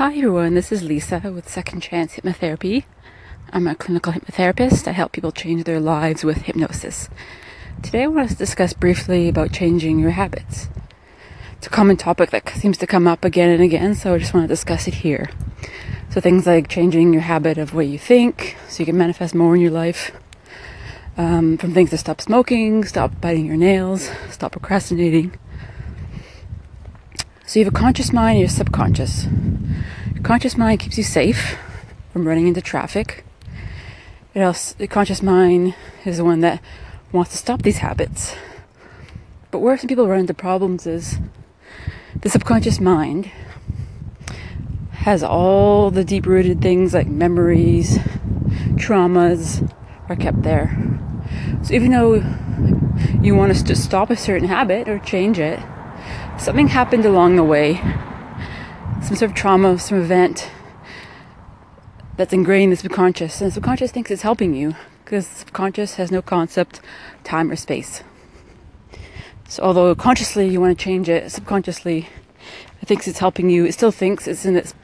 Hi everyone, this is Lisa with Second Chance Hypnotherapy. I'm a clinical hypnotherapist. I help people change their lives with hypnosis. Today I want to discuss briefly about changing your habits. It's a common topic that seems to come up again and again, so I just want to discuss it here. So things like changing your habit of what you think so you can manifest more in your life. Um, from things to stop smoking, stop biting your nails, stop procrastinating. So you have a conscious mind and your subconscious. Conscious mind keeps you safe from running into traffic. It also, the conscious mind is the one that wants to stop these habits. But where some people run into problems is the subconscious mind has all the deep rooted things like memories, traumas are kept there. So even though you want us to stop a certain habit or change it, something happened along the way some sort of trauma, some event that's ingrained in the subconscious. And the subconscious thinks it's helping you because the subconscious has no concept, time, or space. So, although consciously you want to change it, subconsciously it thinks it's helping you. It still thinks it's in this,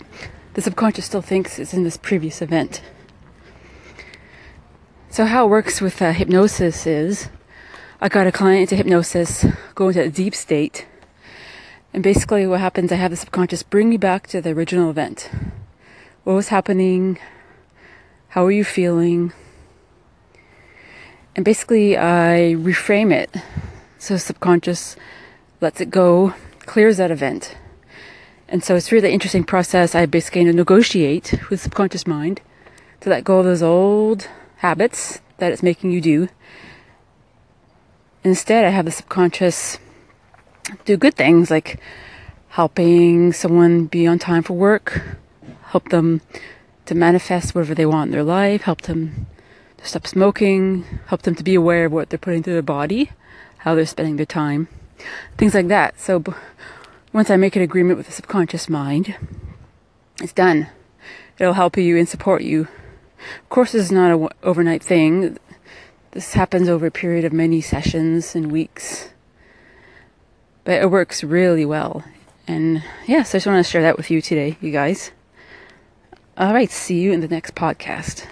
the subconscious still thinks it's in this previous event. So, how it works with uh, hypnosis is I got a client into hypnosis, go into a deep state and basically, what happens, I have the subconscious bring me back to the original event. What was happening? How are you feeling? And basically, I reframe it. So, subconscious lets it go, clears that event. And so, it's really interesting process. I basically negotiate with subconscious mind to let go of those old habits that it's making you do. Instead, I have the subconscious do good things like helping someone be on time for work, help them to manifest whatever they want in their life, help them to stop smoking, help them to be aware of what they're putting through their body, how they're spending their time, things like that. So once I make an agreement with the subconscious mind, it's done. It'll help you and support you. Of course, this is not an overnight thing. This happens over a period of many sessions and weeks but it works really well. And yeah, so I just want to share that with you today, you guys. All right, see you in the next podcast.